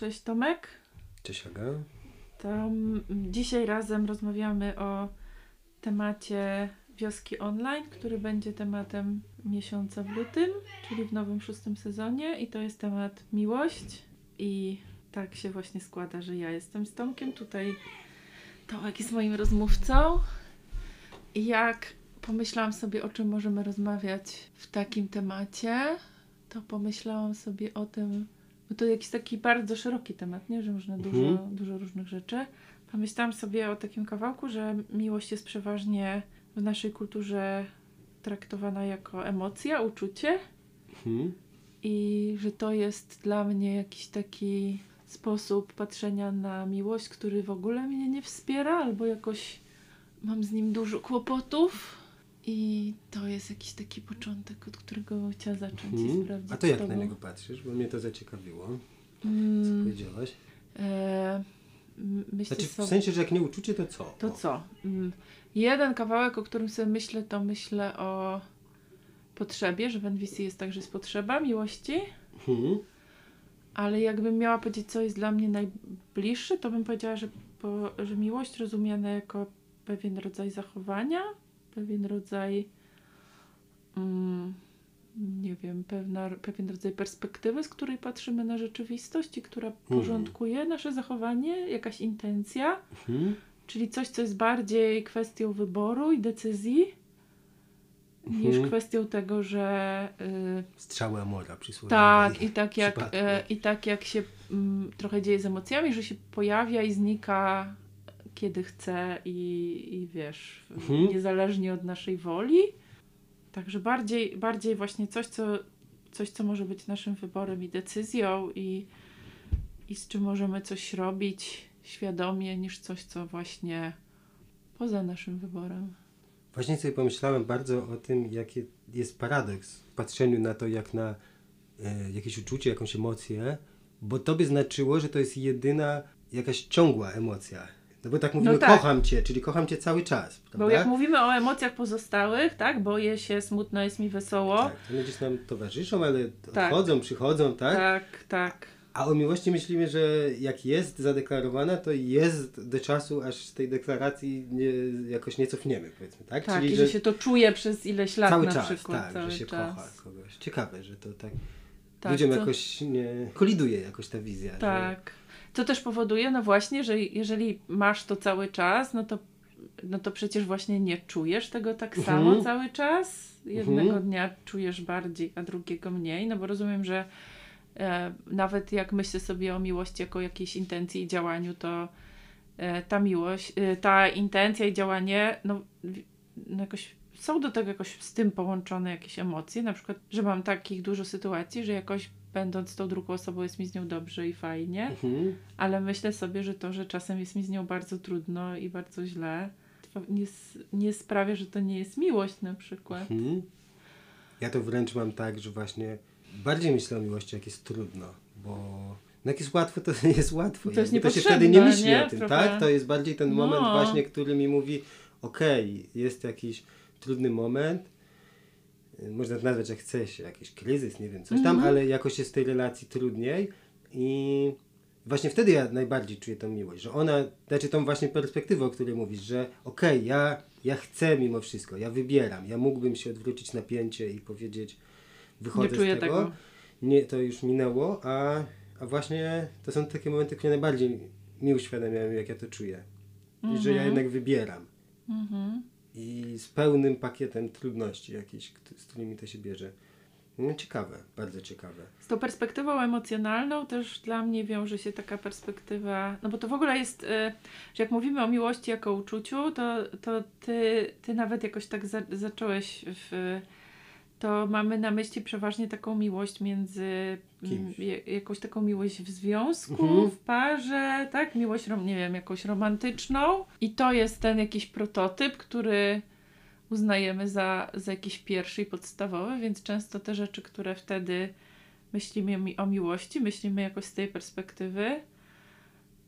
Cześć Tomek. Cześć Aga. To mm, dzisiaj razem rozmawiamy o temacie wioski online, który będzie tematem miesiąca w lutym, czyli w nowym szóstym sezonie i to jest temat miłość i tak się właśnie składa, że ja jestem z Tomkiem, tutaj Tomek jest moim rozmówcą i jak pomyślałam sobie o czym możemy rozmawiać w takim temacie, to pomyślałam sobie o tym, bo to jakiś taki bardzo szeroki temat, nie? Że można dużo, Mhm. dużo różnych rzeczy. Pomyślałam sobie o takim kawałku, że miłość jest przeważnie w naszej kulturze traktowana jako emocja, uczucie Mhm. i że to jest dla mnie jakiś taki sposób patrzenia na miłość, który w ogóle mnie nie wspiera, albo jakoś mam z nim dużo kłopotów. I to jest jakiś taki początek, od którego chciała zacząć i Mhm. sprawdzić. A to jak na niego patrzysz? Bo mnie to zaciekawiło. Co Mm, powiedziałaś? e, myślę Znaczy w sobie, sensie, że jak nie uczucie, to co? to co? Mm, jeden kawałek, o którym sobie myślę, to myślę o potrzebie, że w NVC jest także jest potrzeba miłości. Mhm. Ale jakbym miała powiedzieć, co jest dla mnie najbliższe, to bym powiedziała, że, po, że miłość rozumiana jako pewien rodzaj zachowania, pewien rodzaj, mm, nie wiem, pewna, pewien rodzaj perspektywy, z której patrzymy na rzeczywistość i która porządkuje nasze zachowanie, jakaś intencja, Mhm. czyli coś, co jest bardziej kwestią wyboru i decyzji, niż Mhm. kwestią tego, że. y, Strzały Amora przysłowiowej. tak, i tak jak, e, i tak jak się mm, trochę dzieje z emocjami, że się pojawia i znika kiedy chce i, i wiesz, Mhm. niezależnie od naszej woli. Także bardziej, bardziej właśnie coś co, coś, co może być naszym wyborem i decyzją i, i z czym możemy coś robić świadomie, niż coś, co właśnie poza naszym wyborem. Właśnie sobie pomyślałem bardzo o tym, jaki jest paradoks w patrzeniu na to, jak na e, jakieś uczucie, jakąś emocję, bo to by znaczyło, że to jest jedyna jakaś ciągła emocja. No bo tak mówimy, tak. kocham cię, czyli kocham cię cały czas, prawda? Bo jak mówimy o emocjach pozostałych, tak, boję się, smutno jest mi wesoło, Tak, one gdzieś nam towarzyszą, ale Tak. odchodzą, przychodzą, tak? tak, tak. A o miłości myślimy, że jak jest zadeklarowana, to jest do czasu, aż z tej deklaracji nie, jakoś nie cofniemy, powiedzmy, tak? Tak, Czyli i że się to czuje przez ileś lat cały na czas, przykład. tak, cały że się czas. kocha kogoś. Ciekawe, że to tak, Tak, ludziom co- jakoś nie koliduje jakoś ta wizja. Że, Tak. Co też powoduje, no właśnie, że jeżeli masz to cały czas, no to, no to przecież właśnie nie czujesz tego tak Mhm. samo cały czas. Jednego Mhm. dnia czujesz bardziej, a drugiego mniej, no bo rozumiem, że e, nawet jak myślę sobie o miłości jako jakiejś intencji i działaniu, to e, ta miłość, e, ta intencja i działanie, no, no jakoś są do tego jakoś z tym połączone jakieś emocje, na przykład, że mam takich dużo sytuacji, że jakoś będąc tą drugą osobą jest mi z nią dobrze i fajnie, Mhm. ale myślę sobie, że to, że czasem jest mi z nią bardzo trudno i bardzo źle, nie, nie sprawia, że to nie jest miłość na przykład. Mhm. Ja to wręcz mam tak, że właśnie bardziej myślę o miłości, jak jest trudno, bo no jak jest łatwo, to jest łatwo. To jest to się wtedy nie myśli nie? o tym, Trochę. tak? To jest bardziej ten moment No. właśnie, który mi mówi, okej, jest jakiś trudny moment, można to nazwać jak chcesz, jakiś kryzys, nie wiem, coś tam, Mhm. ale jakoś jest w tej relacji trudniej i właśnie wtedy ja najbardziej czuję tą miłość, że ona, znaczy tą właśnie perspektywę, o której mówisz, że okej, ja, ja chcę mimo wszystko, ja wybieram, ja mógłbym się odwrócić na pięcie i powiedzieć, wychodzę Nie czuję z tego, tego. nie, to już minęło, a, a właśnie to są takie momenty, które najbardziej mi uświadamiają, jak ja to czuję. I że ja jednak wybieram. Mhm. I z pełnym pakietem trudności jakichś, z którymi to się bierze. No, ciekawe, bardzo ciekawe. Z tą perspektywą emocjonalną też dla mnie wiąże się taka perspektywa, no bo to w ogóle jest, y, że jak mówimy o miłości jako uczuciu, to, to ty, ty nawet jakoś tak za, zacząłeś w, to mamy na myśli przeważnie taką miłość między, Kimś. mm, jakąś taką miłość w związku, Mhm. w parze, tak, miłość, nie wiem, jakąś romantyczną i to jest ten jakiś prototyp, który uznajemy za, za jakiś pierwszy i podstawowy, więc często te rzeczy, które wtedy myślimy o miłości, myślimy jakoś z tej perspektywy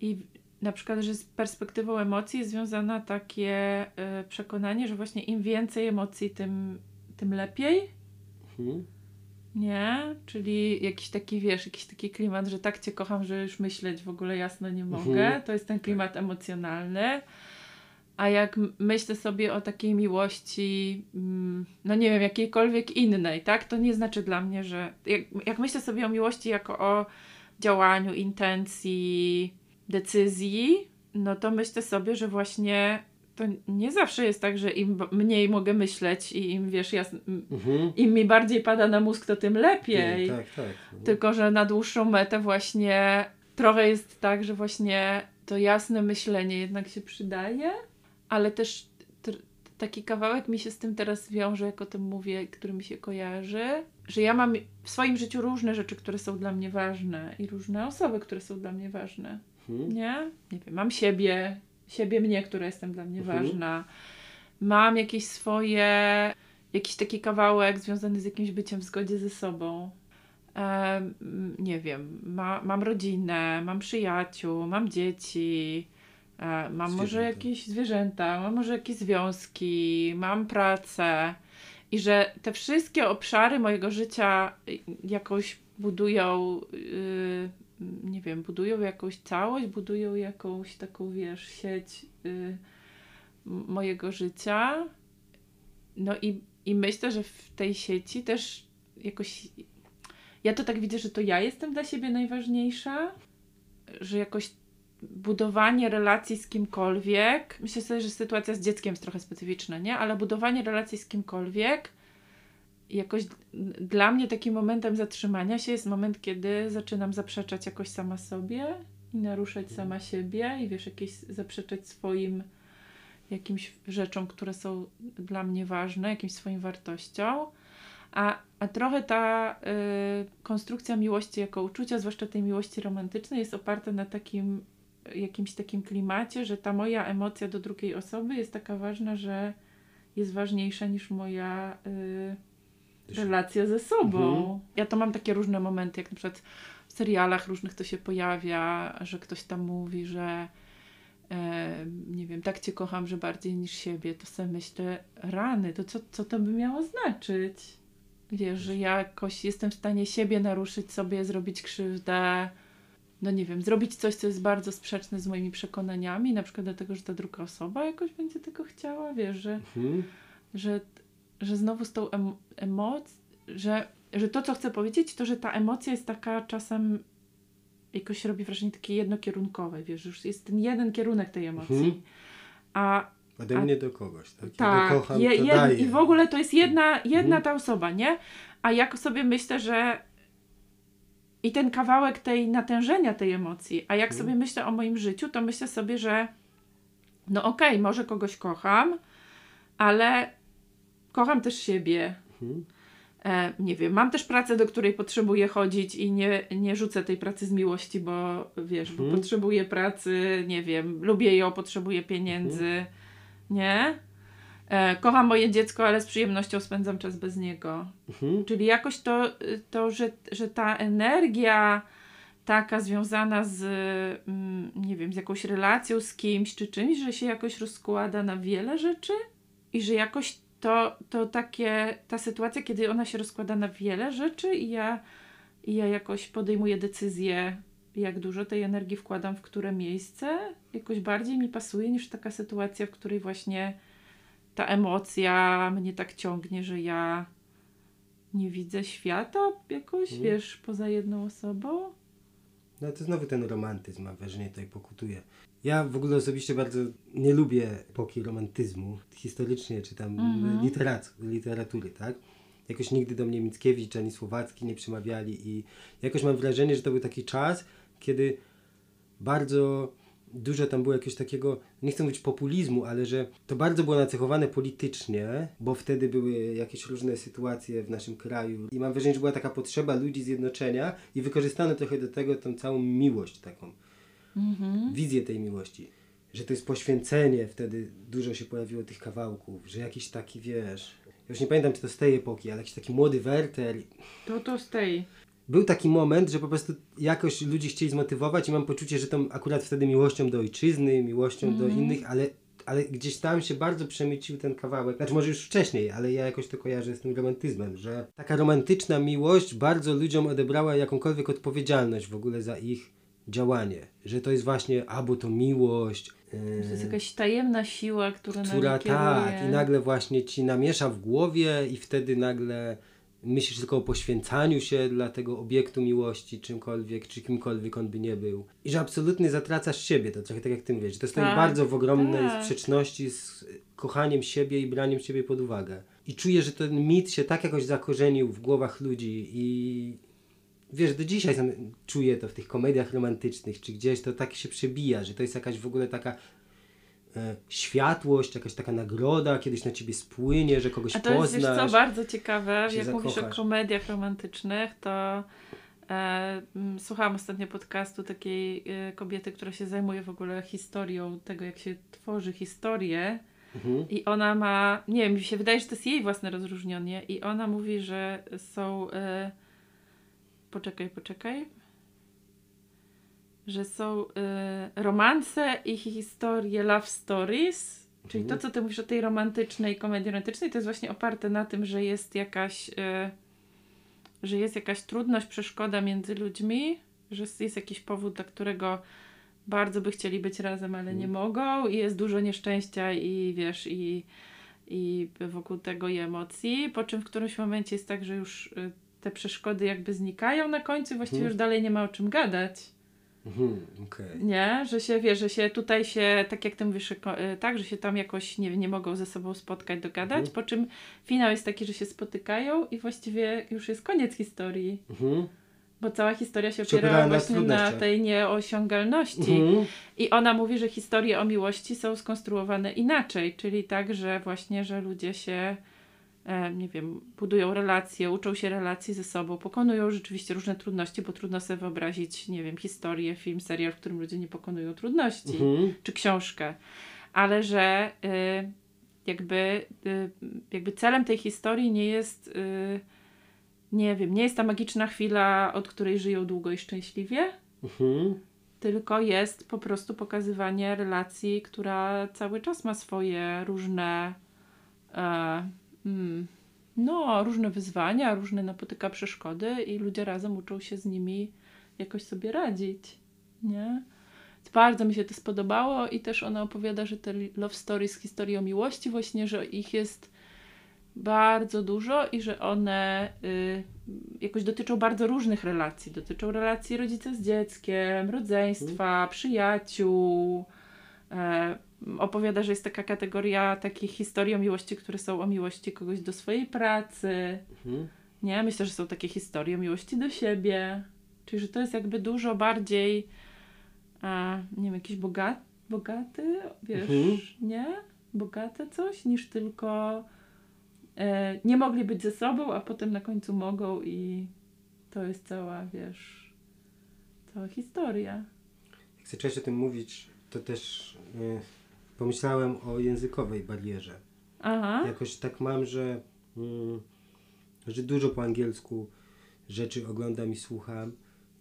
i na przykład, że z perspektywą emocji jest związane takie y, przekonanie, że właśnie im więcej emocji, tym, tym lepiej. Mhm. Nie? Czyli jakiś taki, wiesz, jakiś taki klimat, że tak cię kocham, że już myśleć w ogóle jasno nie mogę. Mhm. To jest ten klimat emocjonalny. A jak myślę sobie o takiej miłości, mm, no nie wiem, jakiejkolwiek innej, tak? To nie znaczy dla mnie, że. Jak, jak myślę sobie o miłości jako o działaniu, intencji, decyzji, no to myślę sobie, że właśnie to nie zawsze jest tak, że im mniej mogę myśleć i im wiesz, m- Mhm. im mi bardziej pada na mózg, to tym lepiej. Tak, tak. Tylko, że na dłuższą metę właśnie trochę jest tak, że właśnie to jasne myślenie jednak się przydaje, ale też taki kawałek mi się z tym teraz wiąże, jak o tym mówię, który mi się kojarzy, że ja mam w swoim życiu różne rzeczy, które są dla mnie ważne i różne osoby, które są dla mnie ważne. Mhm. Nie? Nie wiem, mam siebie, siebie mnie, która jestem dla mnie Mhm. ważna. Mam jakieś swoje, jakiś taki kawałek związany z jakimś byciem w zgodzie ze sobą. Nie wiem, ma, mam rodzinę, mam przyjaciół, mam dzieci, e, mam może Zwierzęta. jakieś zwierzęta, mam może jakieś związki, mam pracę. I że te wszystkie obszary mojego życia jakoś budują, y, nie wiem, budują jakąś całość, budują jakąś taką, wiesz, sieć y, mojego życia. No i, i myślę, że w tej sieci też jakoś. Ja to tak widzę, że to ja jestem dla siebie najważniejsza, że jakoś budowanie relacji z kimkolwiek. Myślę sobie, że sytuacja z dzieckiem jest trochę specyficzna, nie? Ale budowanie relacji z kimkolwiek jakoś dla mnie takim momentem zatrzymania się jest moment, kiedy zaczynam zaprzeczać jakoś sama sobie i naruszać sama siebie i wiesz, jakieś zaprzeczać swoim jakimś rzeczom, które są dla mnie ważne, jakimś swoim wartościom. A, a trochę ta y, konstrukcja miłości jako uczucia, zwłaszcza tej miłości romantycznej, jest oparta na takim jakimś takim klimacie, że ta moja emocja do drugiej osoby jest taka ważna, że jest ważniejsza niż moja y, relacja ze sobą. Mhm. Ja to mam takie różne momenty, jak na przykład w serialach różnych to się pojawia, że ktoś tam mówi, że e, nie wiem, tak cię kocham, że bardziej niż siebie, to sobie myślę, rany, to co, co to by miało znaczyć? Wiesz, że ja jakoś jestem w stanie siebie naruszyć sobie, zrobić krzywdę, no nie wiem, zrobić coś, co jest bardzo sprzeczne z moimi przekonaniami, na przykład dlatego, że ta druga osoba jakoś będzie tego chciała, wiesz, że Mhm. że, że znowu z tą em, emocją, że, że to, co chcę powiedzieć, to, że ta emocja jest taka czasem jakoś robi wrażenie takie jednokierunkowe, wiesz, już jest ten jeden kierunek tej emocji. Mhm. A Ode A- mnie do kogoś, tak? tak, ja kocham, je, jed- i w ogóle to jest jedna, jedna Mhm. ta osoba, nie? A jak sobie myślę, że i ten kawałek tej natężenia tej emocji, a jak Mhm. sobie myślę o moim życiu, to myślę sobie, że no okej, może kogoś kocham, ale kocham też siebie. Mhm. E, nie wiem, mam też pracę, do której potrzebuję chodzić i nie, nie rzucę tej pracy z miłości, bo wiesz, bo Mhm. potrzebuję pracy, nie wiem, lubię ją, potrzebuję pieniędzy, nie? E, kocham moje dziecko, ale z przyjemnością spędzam czas bez niego. Mhm. Czyli jakoś to, to że, że ta energia taka związana z, mm, nie wiem, z jakąś relacją z kimś czy czymś, że się jakoś rozkłada na wiele rzeczy i że jakoś to, to takie, ta sytuacja, kiedy ona się rozkłada na wiele rzeczy i ja, i ja jakoś podejmuję decyzję, jak dużo tej energii wkładam w które miejsce, jakoś bardziej mi pasuje niż taka sytuacja, w której właśnie ta emocja mnie tak ciągnie, że ja nie widzę świata jakoś, Mhm. wiesz, poza jedną osobą. No to znowu ten romantyzm, mam wrażenie, tutaj pokutuje. Ja w ogóle osobiście bardzo nie lubię epoki romantyzmu, historycznie czy tam Mhm. literac- literatury, tak? Jakoś nigdy do mnie Mickiewicz ani Słowacki nie przemawiali i jakoś mam wrażenie, że to był taki czas, kiedy bardzo dużo tam było jakiegoś takiego, nie chcę mówić populizmu, ale że to bardzo było nacechowane politycznie, bo wtedy były jakieś różne sytuacje w naszym kraju i mam wrażenie, że była taka potrzeba ludzi zjednoczenia i wykorzystano trochę do tego tą całą miłość taką, Mhm. wizję tej miłości. Że to jest poświęcenie, wtedy dużo się pojawiło tych kawałków, że jakiś taki, wiesz, ja już nie pamiętam czy to z tej epoki, ale jakiś taki młody Werter, To to z tej. był taki moment, że po prostu jakoś ludzi chcieli zmotywować i mam poczucie, że tą akurat wtedy miłością do ojczyzny, miłością do Mhm. innych, ale ale gdzieś tam się bardzo przemycił ten kawałek, znaczy może już wcześniej, ale ja jakoś to kojarzę z tym romantyzmem, że taka romantyczna miłość bardzo ludziom odebrała jakąkolwiek odpowiedzialność w ogóle za ich działanie, że to jest właśnie albo to miłość, To jest yy, jakaś tajemna siła, która, która tak i nagle właśnie ci namiesza w głowie i wtedy nagle myślisz tylko o poświęcaniu się dla tego obiektu miłości, czymkolwiek, czy kimkolwiek on by nie był. I że absolutnie zatracasz siebie, to trochę tak jak ty mówisz. To stoi Tak, bardzo w ogromnej tak. sprzeczności z kochaniem siebie i braniem siebie pod uwagę. I czuję, że ten mit się tak jakoś zakorzenił w głowach ludzi i wiesz, do dzisiaj sam czuję to w tych komediach romantycznych, czy gdzieś to tak się przebija, że to jest jakaś w ogóle taka e, światłość, jakaś taka nagroda, kiedyś na ciebie spłynie, że kogoś A to jest, poznasz. wiesz co, bardzo ciekawe, jak mówisz o zakochasz. komediach romantycznych, to e, słuchałam ostatnio podcastu takiej e, kobiety, która się zajmuje w ogóle historią tego, jak się tworzy historię Mhm. i ona ma, nie wiem, mi się wydaje, że to jest jej własne rozróżnienie i ona mówi, że są e, poczekaj, poczekaj. Że są e, romanse i historie love stories, czyli Mhm. to, co ty mówisz o tej romantycznej komedii romantycznej, to jest właśnie oparte na tym, że jest jakaś e, że jest jakaś trudność, przeszkoda między ludźmi, że jest- jakiś powód, dla którego bardzo by chcieli być razem, ale nie mogą. I jest dużo nieszczęścia i wiesz, i, i wokół tego i emocji, po czym w którymś momencie jest tak, że już y, te przeszkody jakby znikają na końcu właściwie Mhm. już dalej nie ma o czym gadać. Mhm, okej. Nie, że się wie, że się tutaj się, tak jak ty mówisz, y, tak, że się tam jakoś nie, nie mogą ze sobą spotkać, dogadać, Mhm. po czym finał jest taki, że się spotykają i właściwie już jest koniec historii. Mhm. Bo cała historia się opierała właśnie na tej nieosiągalności. Mhm. I ona mówi, że historie o miłości są skonstruowane inaczej, czyli tak, że właśnie, że ludzie się, e, nie wiem, budują relacje, uczą się relacji ze sobą, pokonują rzeczywiście różne trudności, bo trudno sobie wyobrazić, nie wiem, historię, film, serial, w którym ludzie nie pokonują trudności, Mhm. czy książkę, ale że y, jakby, y, jakby celem tej historii nie jest, y, nie wiem, nie jest ta magiczna chwila, od której żyją długo i szczęśliwie, Mhm. tylko jest po prostu pokazywanie relacji, która cały czas ma swoje różne e, no, różne wyzwania, różne napotyka przeszkody i ludzie razem uczą się z nimi jakoś sobie radzić, nie? Bardzo mi się to spodobało i też ona opowiada, że te love stories, historie o miłości właśnie, że ich jest bardzo dużo i że one y, jakoś dotyczą bardzo różnych relacji. Dotyczą relacji rodzica z dzieckiem, rodzeństwa, przyjaciół. E, opowiada, że jest taka kategoria takich historii o miłości, które są o miłości kogoś do swojej pracy. Mhm. Nie, myślę, że są takie historie o miłości do siebie. Czyli, że to jest jakby dużo bardziej, e, nie wiem, jakiś bogat, bogaty, wiesz, Mhm. nie? Bogate coś, niż tylko e, nie mogli być ze sobą, a potem na końcu mogą i to jest cała, wiesz, cała historia. Jak zacząłeś o tym mówić, to też y, pomyślałem o językowej barierze. Aha, Jakoś tak mam, że, mm, że dużo po angielsku rzeczy oglądam i słucham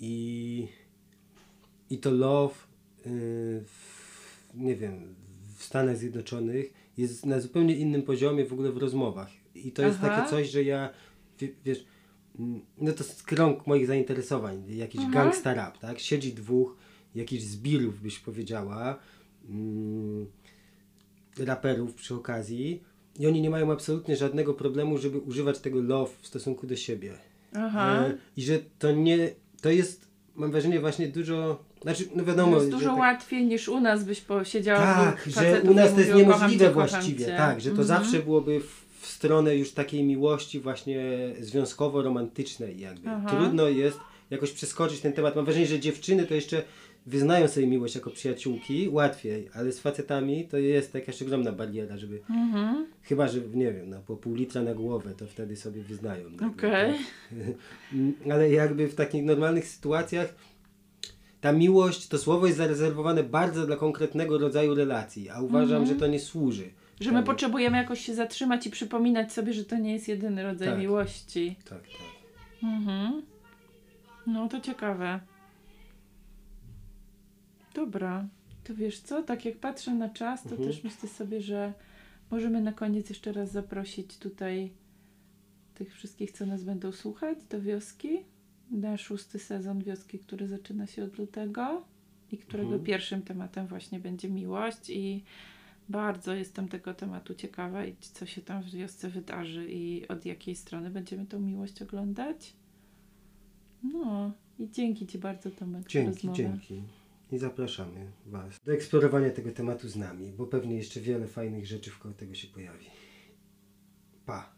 i, i to love y, w, nie wiem, w Stanach Zjednoczonych jest na zupełnie innym poziomie w ogóle w rozmowach. I to jest Aha. takie coś, że ja, wie- wiesz, mm, no to jest krąg moich zainteresowań, jakiś Aha. gangsta rap, tak? Siedzi dwóch jakichś zbirów, byś powiedziała, mm, raperów przy okazji i oni nie mają absolutnie żadnego problemu, żeby używać tego love w stosunku do siebie. aha. E, I że to nie, to jest, mam wrażenie, właśnie dużo, znaczy, no wiadomo, to jest dużo tak- łatwiej niż u nas byś posiedziała tak, że u nas to jest niemożliwe właściwie, tak, że to Mhm. zawsze byłoby w, w stronę już takiej miłości właśnie związkowo-romantycznej jakby. Aha. Trudno jest jakoś przeskoczyć ten temat. Mam wrażenie, że dziewczyny to jeszcze wyznają sobie miłość jako przyjaciółki, łatwiej, ale z facetami to jest jakaś ogromna bariera, żeby, Mhm. chyba, że nie wiem, no, po pół litra na głowę, to wtedy sobie wyznają. jakby, Okej. tak. Ale jakby w takich normalnych sytuacjach ta miłość, to słowo jest zarezerwowane bardzo dla konkretnego rodzaju relacji, a uważam, że to nie służy. Że my potrzebujemy jakoś się zatrzymać i przypominać sobie, że to nie jest jedyny rodzaj Tak. miłości. Tak, tak. Mhm. No to ciekawe. Dobra. To wiesz co, tak jak patrzę na czas, to Mhm. też myślę sobie, że możemy na koniec jeszcze raz zaprosić tutaj tych wszystkich, co nas będą słuchać do wioski. Na szósty sezon wioski, który zaczyna się od lutego i którego Mhm. pierwszym tematem właśnie będzie miłość i bardzo jestem tego tematu ciekawa i co się tam w wiosce wydarzy i od jakiej strony będziemy tą miłość oglądać. No i dzięki Ci bardzo Tomek za Dzięki, rozmowę. dzięki. I zapraszamy Was do eksplorowania tego tematu z nami, bo pewnie jeszcze wiele fajnych rzeczy wkoło tego się pojawi. Pa!